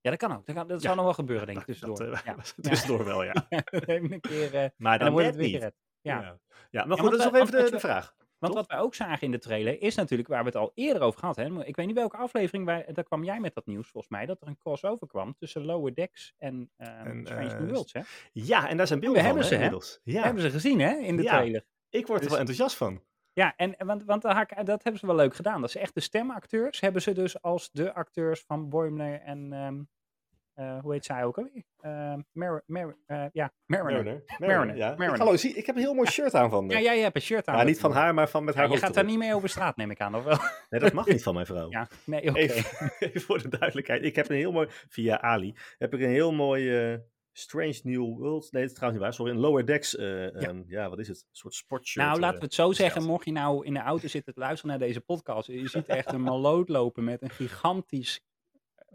Ja, dat kan ook. Dat, kan, dat zal nog wel gebeuren, denk ik, tussendoor. dat, eh, tussendoor wel, ja. Een keer, eh, Maar dan, dan wordt het weer niet. gered. Ja. Ja. maar goed, dat is nog even de, de vraag. Want wat wij ook zagen in de trailer is natuurlijk waar we het al eerder over gehad hebben. Ik weet niet welke aflevering, wij, daar kwam jij met dat nieuws volgens mij, dat er een crossover kwam tussen Lower Decks en, ehm En, Strange eh, New Worlds. Hè? Ja, en daar zijn beelden hebben van, ze, hè, hè? inmiddels. Ja, Hebben ze gezien hè, in de Ja. trailer. ik word er dus- wel enthousiast van. Ja, en, want, want dat hebben ze wel leuk gedaan. Dat ze echt de stemacteurs hebben ze dus als de acteurs van Boimler en ehm, eh, hoe heet zij ook alweer? Mar Mar eh, ja, Mariner. Mariner. Mariner, ja. Mariner. Ik, hallo, zie, ik heb een heel mooi shirt aan van Ja, jij hebt een shirt aan. maar niet van haar, maar van met Ja, haar je gaat daar niet mee over straat, neem ik aan, of wel? Nee, dat mag niet van mijn vrouw. Ja, nee. Even, even voor de duidelijkheid. Ik heb een heel mooi, via Ali, heb ik een heel mooi eh, Strange New World. Nee, dat is trouwens niet waar. Sorry, een Lower Decks. eh, Ja. ehm, ja, wat is het? Een soort sportshirt. Nou, eh, laten we het zo zeggen. Mocht je nou in de auto zitten te luisteren naar deze podcast. Je ziet echt een maloot lopen met een gigantisch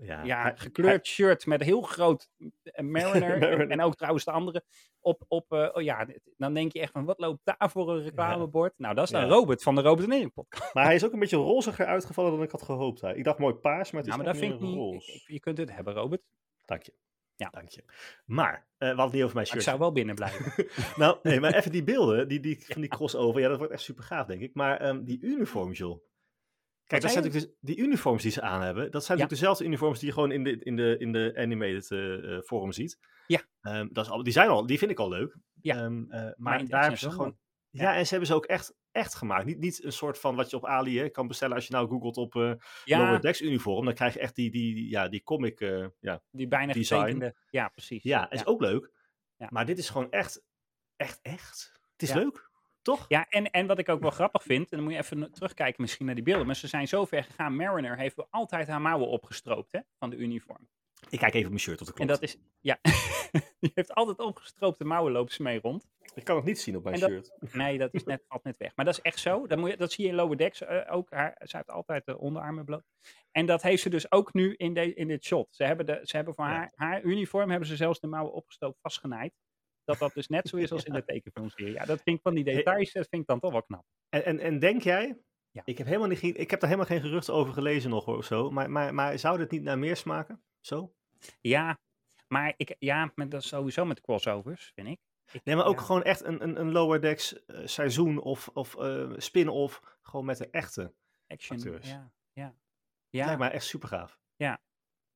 ja, ja, gekleurd shirt met heel groot eh, Mariner. en, Mariner. en ook trouwens de andere. Op, op, eh, oh ja, dan denk je echt van wat loopt daar voor een reclamebord? Nou, dat is dan Ja. Robert van de Robert en. Maar hij is ook een beetje roziger uitgevallen dan ik had gehoopt. Hè. Ik dacht mooi paars, maar het is Nou, maar dat vind ik niet. roze. ik- je kunt het hebben, Robert. Dank je. Ja. Dank je. Maar, eh, we hadden het niet over mijn Maar ik shirt. zou wel binnen blijven. Nou, nee, maar even die beelden, die, die, van die crossover, ja, dat wordt echt super gaaf, denk ik. Maar ehm, die uniforms, joh. Kijk, dat zijn natuurlijk dus, die uniforms die ze aan hebben, dat zijn Ja. natuurlijk dezelfde uniforms die je gewoon in de, in de, in de animated eh, forum ziet. Ja. Ehm, dat is al, die, zijn al, die vind ik al leuk. Ja. Ehm, eh, maar, daar hebben ze gewoon... Ja. en ze hebben ze ook echt, echt gemaakt. Niet, niet een soort van wat je op Ali hè, kan bestellen als je nou googelt op eh Ja, Lower Decks uniform. Dan krijg je echt die, die, ja, die comic. ja, die bijna design. getekende. Ja, precies. ja, is ook leuk. Ja. Maar dit is gewoon echt, echt, echt. Het is leuk, toch? Ja, en, en wat ik ook wel grappig vind, en dan moet je even terugkijken misschien naar die beelden, maar ze zijn zo ver gegaan. Mariner heeft wel altijd haar mouwen opgestroopt hè, van de uniform. Ik kijk even op mijn shirt of het En klopt. dat is, ja, die heeft altijd opgestroopte mouwen lopen ze mee rond. Ik kan het niet zien op mijn En dat- shirt. Nee, dat is net, valt net weg. Maar dat is echt zo. Dat, moet je, dat zie je in Lower Decks eh, ook. Haar, ze heeft altijd de onderarmen bloot. En dat heeft ze dus ook nu in, de, in dit shot. Ze hebben, de, ze hebben voor Ja. haar, haar uniform hebben ze zelfs de mouwen opgestoken vastgenaaid. Dat dat dus net zo is als in de tekenfilmserie. Ja, dat vind ik van die details, dat vind ik dan toch wel knap. En, en, en denk jij, Ja. ik, heb helemaal niet, ik heb daar helemaal geen geruchten over gelezen nog of zo, maar, maar, maar zou dit niet naar meer smaken? Zo? Ja, maar ik, ja, met, dat is sowieso met crossovers, vind ik. Ik- Nee, maar ook ja, gewoon echt een, een, een Lower Decks eh, seizoen of, of eh, spin-off, gewoon met de echte. action. acteurs. Ja, ja. Ja. Ja, Lijkt mij echt super gaaf. ja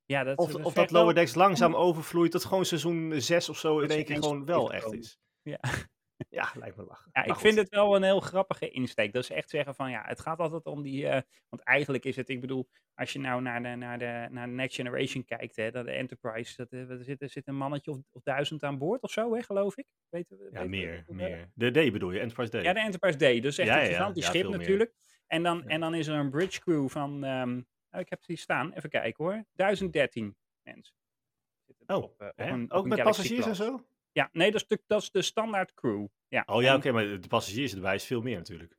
dat, Of, dat of dat Lower Decks langzaam overvloeit, dat gewoon seizoen 6 of zo in één keer gewoon wel echt is. Ja. Ja, lijkt me lachen. Ja, ik goed. vind het wel een heel grappige insteek. Dat ze echt zeggen van ja, het gaat altijd om die. eh, want eigenlijk is het, ik bedoel, als je nou naar de, naar de, naar de Next Generation kijkt, hè, dat de Enterprise, dat, eh, er, zit, er zit een mannetje of, of duizend aan boord of zo, hè, geloof ik. Weet, Ja, weet- meer, meer. De D bedoel je, Enterprise D. Ja, de Enterprise D. Dus echt Ja, een ja, ja. gigantisch Ja, schip natuurlijk. En dan, Ja. en dan is er een bridge crew van, ehm, nou, ik heb die staan, even kijken hoor, 1013 mensen. Oh, op, eh, op een- Ook met passagiers en zo? Ja, nee, dat is de, dat is de standaard crew. Ja. Oh ja, oké, maar de passagiers erbij is veel meer natuurlijk.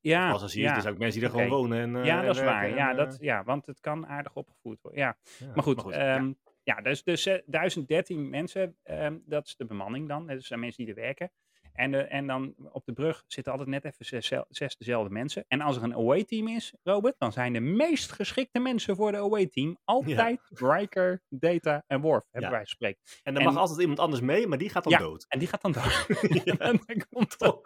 Ja, passagiers, ja. zijn ook mensen die er gewoon wonen. En, eh, Ja, en dat is waar. Ja, en, dat, eh, ja, want het kan aardig opgevoerd worden. Ja, ja. maar goed. ja. ehm, ja, dus, dus eh, 1013 mensen, ehm, dat is de bemanning dan. Dat zijn mensen die er werken. En, eh, en dan op de brug zitten altijd net even zes, zes dezelfde mensen. En als er een away team is, Robert, dan zijn de meest geschikte mensen voor de away team altijd Riker, Data en Worf, hebben Ja. wij spreken. En en- mag altijd iemand anders mee, maar die gaat dan Ja. dood. En die gaat dan dood. Ja. dan komt dan.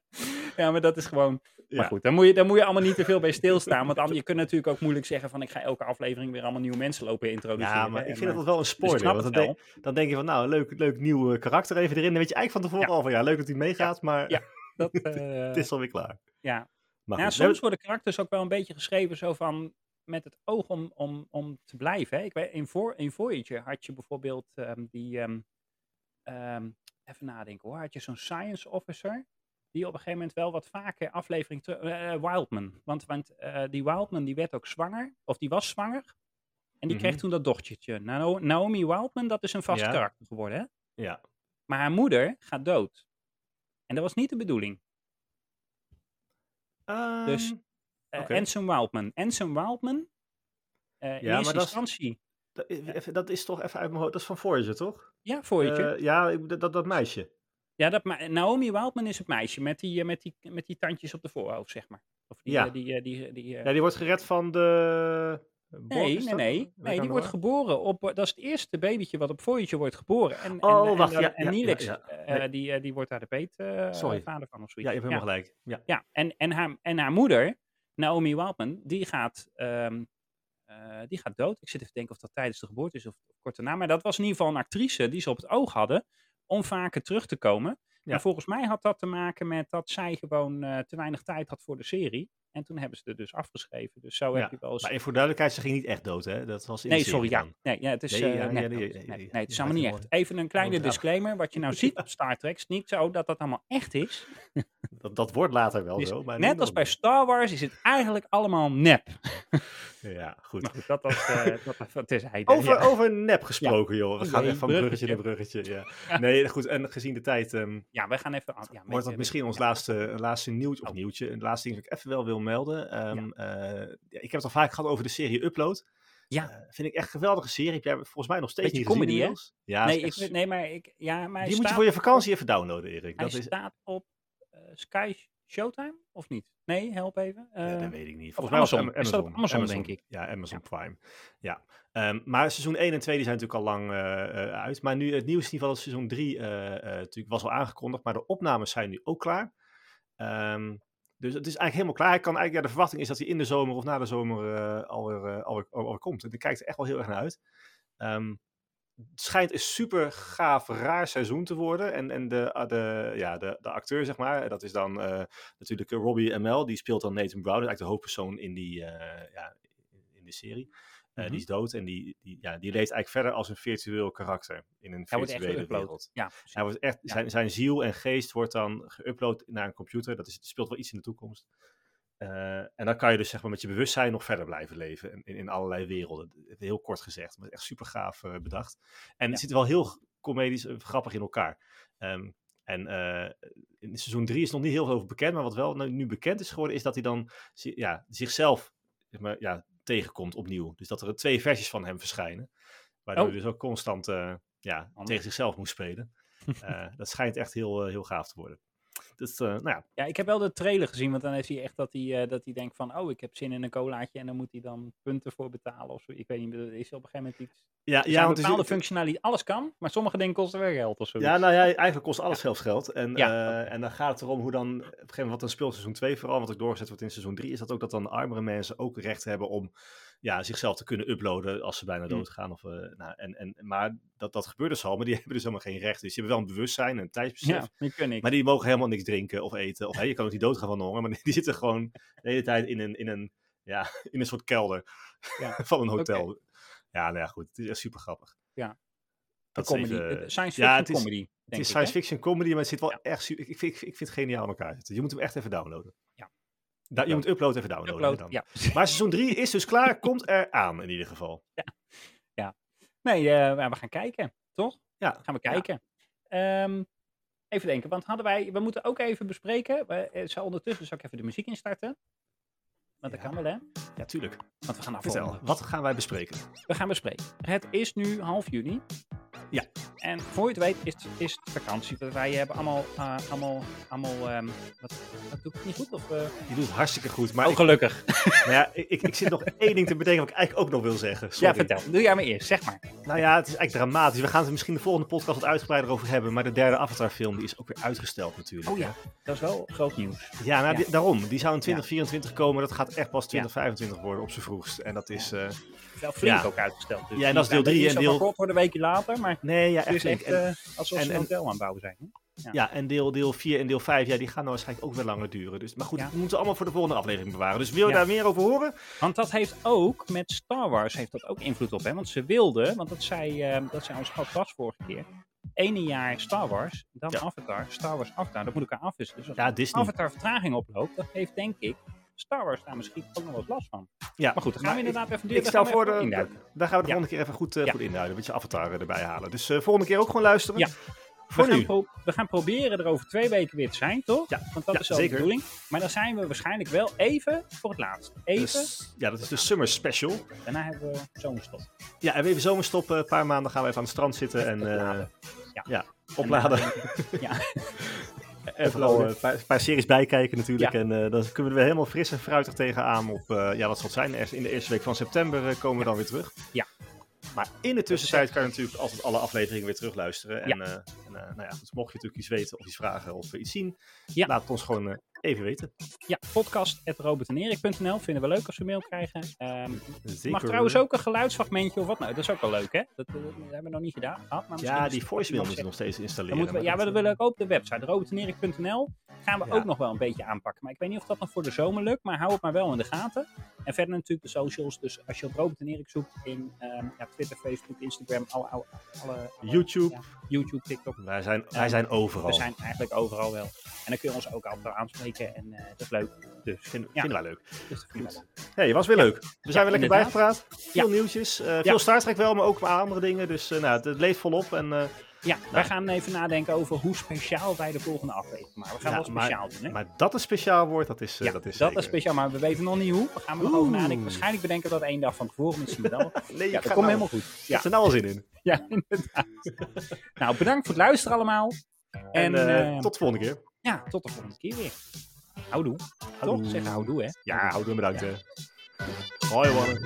ja, maar dat is gewoon. Maar Ja. goed, daar moet, je, daar moet je allemaal niet te veel bij stilstaan. Want dan, je kunt natuurlijk ook moeilijk zeggen van ik ga elke aflevering weer allemaal nieuwe mensen lopen introduceren. Ja, maar ik vind eh, dat wel een spoiler. want het dan, denk, dan denk je van, nou, leuk, leuk nieuw eh, karakter even erin. Dan weet je eigenlijk van tevoren al van, ja, leuk dat hij meegaat, maar Ja. dat, eh, het is alweer klaar. ja. Maar Nou, soms worden karakters ook wel een beetje geschreven zo van met het oog om, om, om te blijven. Hè. Ik weet, in, Vo- in Voyager had je bijvoorbeeld ehm, die, ehm, ehm, even nadenken hoor, had je zo'n science officer die op een gegeven moment wel wat vaker aflevering terug, eh, eh, Wildman. Want, want eh, die Wildman die werd ook zwanger, of die was zwanger. En die kreeg Mhm. toen dat dochtertje. Nao- Naomi Wildman, dat is een vast Ja. karakter geworden. Hè? Ja. Maar haar moeder gaat dood. En dat was niet de bedoeling. Dus- Eh Oké. Anson Wildman. Anson Wildman, eh, in Ja, maar eerste dat is- instantie, dat, is- dat is toch even uit mijn hoofd, dat is van Voyager, toch? ja, Voyager. Eh, ja, dat, dat meisje. Ja, dat, Naomi Wildman is het meisje met die, eh, met, die, met die tandjes op de voorhoofd, zeg maar. Of die, Ja. eh, die, eh, die, die, Ja, die wordt gered van de Nee, nee, nee. nee die wordt geboren op. Dat is het eerste babytje wat op Voyager wordt geboren. En, oh, en, wacht. En, ja, en Neelix, ja, uh, die, die wordt daar de peetvader uh, van of zoiets. Ja, je hebt helemaal gelijk. Ja, ja en, en, haar, en haar moeder, Naomi Wildman, die gaat, um, die gaat dood. Ik zit even te denken of dat tijdens de geboorte is of kort daarna. Maar dat was in ieder geval een actrice die ze op het oog hadden om vaker terug te komen. Ja. En volgens mij had dat te maken met dat zij gewoon te weinig tijd had voor de serie. En toen hebben ze het dus afgeschreven. Dus zo ja, heb je wel eens... Maar voor duidelijkheid, ze ging niet echt dood, hè? Dat was in nee, sorry, ja. Nee, ja, het is, nee, uh, ja, nee, nee, het is allemaal niet echt. Even een kleine disclaimer. Wat je nou ziet op Star Trek is niet zo dat dat allemaal echt is. dat, dat wordt later wel dus zo. Maar net als bij Star Wars is het eigenlijk allemaal nep. ja, goed. Maar goed, dat was, uh, dat, dat is hij. Over, over nep gesproken, joh. We gaan echt van bruggetje naar bruggetje. Nee, goed. En gezien de tijd... Um, Ja, wij gaan even... Ja, wordt dat misschien ons laatste, laatste nieuwtje, of Oh. nieuwtje, een laatste ding dat ik even wel wil melden. Um, ja. Uh, ik heb het al vaak gehad over de serie Upload. Ja. Uh, vind ik echt een geweldige serie. Heb jij volgens mij nog steeds Beetje niet comedy, gezien, hè? Ja, nee, echt... ik, nee, maar ik... Ja, maar Die moet je voor je vakantie even downloaden, Erik. Hij Dat is... staat op uh, Sky Showtime, of niet? Nee, help even. Uh, ja, dat weet ik niet. Volgens mij Amazon. Amazon. Amazon, Amazon, denk ik. Ja, Amazon ja. Prime. Ja. Um, maar seizoen 1 en 2 die zijn natuurlijk al lang uit. Maar nu het nieuws in ieder geval seizoen 3 natuurlijk was al aangekondigd. Maar de opnames zijn nu ook klaar. Um, dus het is eigenlijk helemaal klaar. Hij kan eigenlijk, ja, de verwachting is dat hij in de zomer of na de zomer uh, alweer, uh, alweer, komt. En ik kijk er echt wel heel erg naar uit. Um, het schijnt een super gaaf, raar seizoen te worden. En, en de, de, ja, de, de acteur, zeg maar, dat is dan uh, natuurlijk Robbie ML. Die speelt dan Nathan Brown, eigenlijk de hoofdpersoon in die, ja, in die serie. Mm-hmm. Die is dood en die, die, ja, die leeft eigenlijk verder als een virtueel karakter in een Hij virtuele wereld. Ja, Hij wordt echt, ja. zijn, zijn ziel en geest wordt dan geüpload naar een computer. Dat is, speelt wel iets in de toekomst. Uh, en dan kan je dus zeg maar met je bewustzijn nog verder blijven leven in, in allerlei werelden. Heel kort gezegd, maar echt super gaaf uh, bedacht. En ja. het zit wel heel comedisch uh, grappig in elkaar. Um, en in seizoen 3 is nog niet heel veel over bekend, maar wat wel nu bekend is geworden, is dat hij dan ja, zichzelf zeg maar, ja, tegenkomt opnieuw. Dus dat er twee versies van hem verschijnen. Waardoor oh. hij dus ook constant uh, ja, tegen zichzelf moet spelen. uh, dat schijnt echt heel, uh, heel gaaf te worden. Dus, nou ja. ja, ik heb wel de trailer gezien, want dan is hij echt dat hij, dat hij denkt van, oh, ik heb zin in een colaatje en dan moet hij dan punten voor betalen of zo. Ik weet niet, er is op een gegeven moment iets. Ja, ja want bepaalde is, functionaliteit, alles kan, maar sommige dingen kosten weer geld of zo. Ja, nou ja, eigenlijk kost alles zelfs geld. En, ja. uh, en dan gaat het erom hoe dan, op een gegeven moment wat dan speelt seizoen 2 vooral, wat ook doorgezet wordt in seizoen 3, is dat ook dat dan armere mensen ook recht hebben om ja, zichzelf te kunnen uploaden als ze bijna Hm. doodgaan. Of, uh, nou, en, en, maar dat, dat gebeurt dus al, maar die hebben dus helemaal geen recht. Dus die hebben wel een bewustzijn en een tijdsbesef. Ja. Maar die mogen helemaal niks drinken of eten. Of hey, je kan ook niet doodgaan van de honger, maar die zitten gewoon de hele tijd in een, in een, ja, in een soort kelder ja. van een hotel. Okay. Ja, nou ja, goed. Het is echt super grappig. Ja. Dat comedy. Even, science fiction ja, het is, comedy. Het is science fiction comedy, maar het zit wel ja. echt super. Ik vind, ik, ik vind het geniaal aan elkaar zitten. Je moet hem echt even downloaden. Ja. Da je moet upload even downloaden. Upload, ja. Maar seizoen 3 is dus klaar, komt er aan in ieder geval. Ja. ja. Nee, uh, we gaan kijken, toch? Ja. Gaan we kijken. Ja. Um, even denken, want hadden wij, we moeten ook even bespreken. We, zou ondertussen zal ik even de muziek instarten. Want dat ja. kan wel, hè? Ja, tuurlijk. Want we gaan Vertel, wat gaan wij bespreken? We gaan bespreken. Het is nu half juni. Ja. En voor je het weet is, is het vakantie. Wij hebben allemaal, uh, allemaal, allemaal um, wat, wat doe ik niet goed? Of, uh... Je doet het hartstikke goed. Maar oh, gelukkig. Ik, nou ja, ik, ik zit nog één ding te bedenken wat ik eigenlijk ook nog wil zeggen. Sorry. Ja, vertel. Doe jij maar eerst, zeg maar. Nou ja, het is eigenlijk dramatisch. We gaan het misschien de volgende podcast wat uitgebreider over hebben. Maar de derde Avatar film die is ook weer uitgesteld natuurlijk. Oh ja, dat is wel groot nieuws. Ja, nou, ja. Die, daarom. Die zou in 2024 ja. komen. Dat gaat echt pas 2025 worden op z'n vroegst. En dat is... Uh, wel flink ja. ook uitgesteld. Dus ja, en dat is deel 3 en deel... kort voor een weekje later, maar nee, ja, echt, en, uh, alsof ze een hotel aan het bouwen zijn. Hè? Ja. ja, en deel, deel 4 en deel 5, ja, die gaan nou waarschijnlijk ook weer langer duren. Dus, maar goed, ja. we moeten allemaal voor de volgende aflevering bewaren. Dus wil je ja. daar meer over horen? Want dat heeft ook, met Star Wars heeft dat ook invloed op. Hè? Want ze wilden, want dat zei, uh, dat zei ons schat was vorige keer. Ene jaar Star Wars, dan Avatar, Star Wars Avatar. Dat moet elkaar afwisselen. Dus als Disney. Avatar vertraging oploopt, dat heeft denk ik Star Wars daar misschien ook nog eens last van. Ja, maar goed, dan gaan we inderdaad even Ik stel voor, de, daar gaan we de volgende keer even goed, ja. goed induiden. Een beetje Avatar erbij halen. Dus volgende keer ook gewoon luisteren. Ja. Voor we, nu. Gaan we gaan proberen er over twee weken weer te zijn, toch? Ja, Want dat ja, is wel zeker. de bedoeling. Maar dan zijn we waarschijnlijk wel even voor het laatst. Even. Dus, ja, dat is de Summer Special. Daarna hebben we zomerstop. Ja, en we even zomerstop. Een paar maanden gaan we even aan het strand zitten en uh, ja. ja, opladen. En, ja. En vooral een paar, series bijkijken natuurlijk. Ja. En eh, dan kunnen we er weer helemaal fris en fruitig tegenaan op, eh, ja, wat zal het zijn? In de eerste week van september eh, komen we dan weer terug. Ja. Maar in de tussentijd kan je natuurlijk altijd alle afleveringen weer terugluisteren. En, Ja. en nou ja, dus mocht je natuurlijk iets weten of iets vragen of iets zien, laat het ons gewoon even weten. Ja, podcast.robertenerik.nl. Vinden we leuk als we mail krijgen. Ehm, Zeker. mag trouwens ook een geluidsfragmentje of wat nou. Dat is ook wel leuk, hè? Dat, eh, dat hebben we nog niet gedaan. maar Ja, die voicemail moeten we nog steeds installeren. We, maar ja, maar dat, dat eh, willen we ook op de website, robertenerik.nl. Gaan we Ja. ook nog wel een beetje aanpakken. Maar ik weet niet of dat nog voor de zomer lukt, maar hou het maar wel in de gaten. En verder natuurlijk de socials. Dus als je op Robert en Erik zoekt in ehm, ja, Twitter, Facebook, Instagram, alle, alle, YouTube. ja, YouTube, TikTok. Wij zijn, wij zijn overal. We zijn eigenlijk overal wel. En dan kun je ons ook altijd aanspreken en eh, dat is leuk. Dus vinden, Ja. vinden wij leuk. Dus dat. Hey, het was weer leuk. We zijn weer lekker bijgepraat. Veel nieuwtjes. eh. Veel Star Trek wel, maar ook andere dingen. Dus eh, nou, het, het leeft volop. En, Ja, wij gaan even nadenken over hoe speciaal wij de volgende aflevering maken. We gaan Ja, wel maar- speciaal doen, hè? maar dat een speciaal woord, dat is, ja, dat is dat is speciaal, maar we weten nog niet hoe. We gaan er nog over nadenken. Waarschijnlijk bedenken we dat één dag van tevoren, misschien wel. Nee, Ja, dat komt nou- helemaal goed. Ja, heb er nou al zin in. ja inderdaad. nou, bedankt voor het luisteren allemaal. En, En, tot de volgende keer. Ja, tot de volgende keer weer. Houdoe. Hallo? Toch? Zeg houdoe, hè? Ja, houdoe en bedankt, hè. Hoi, mannen.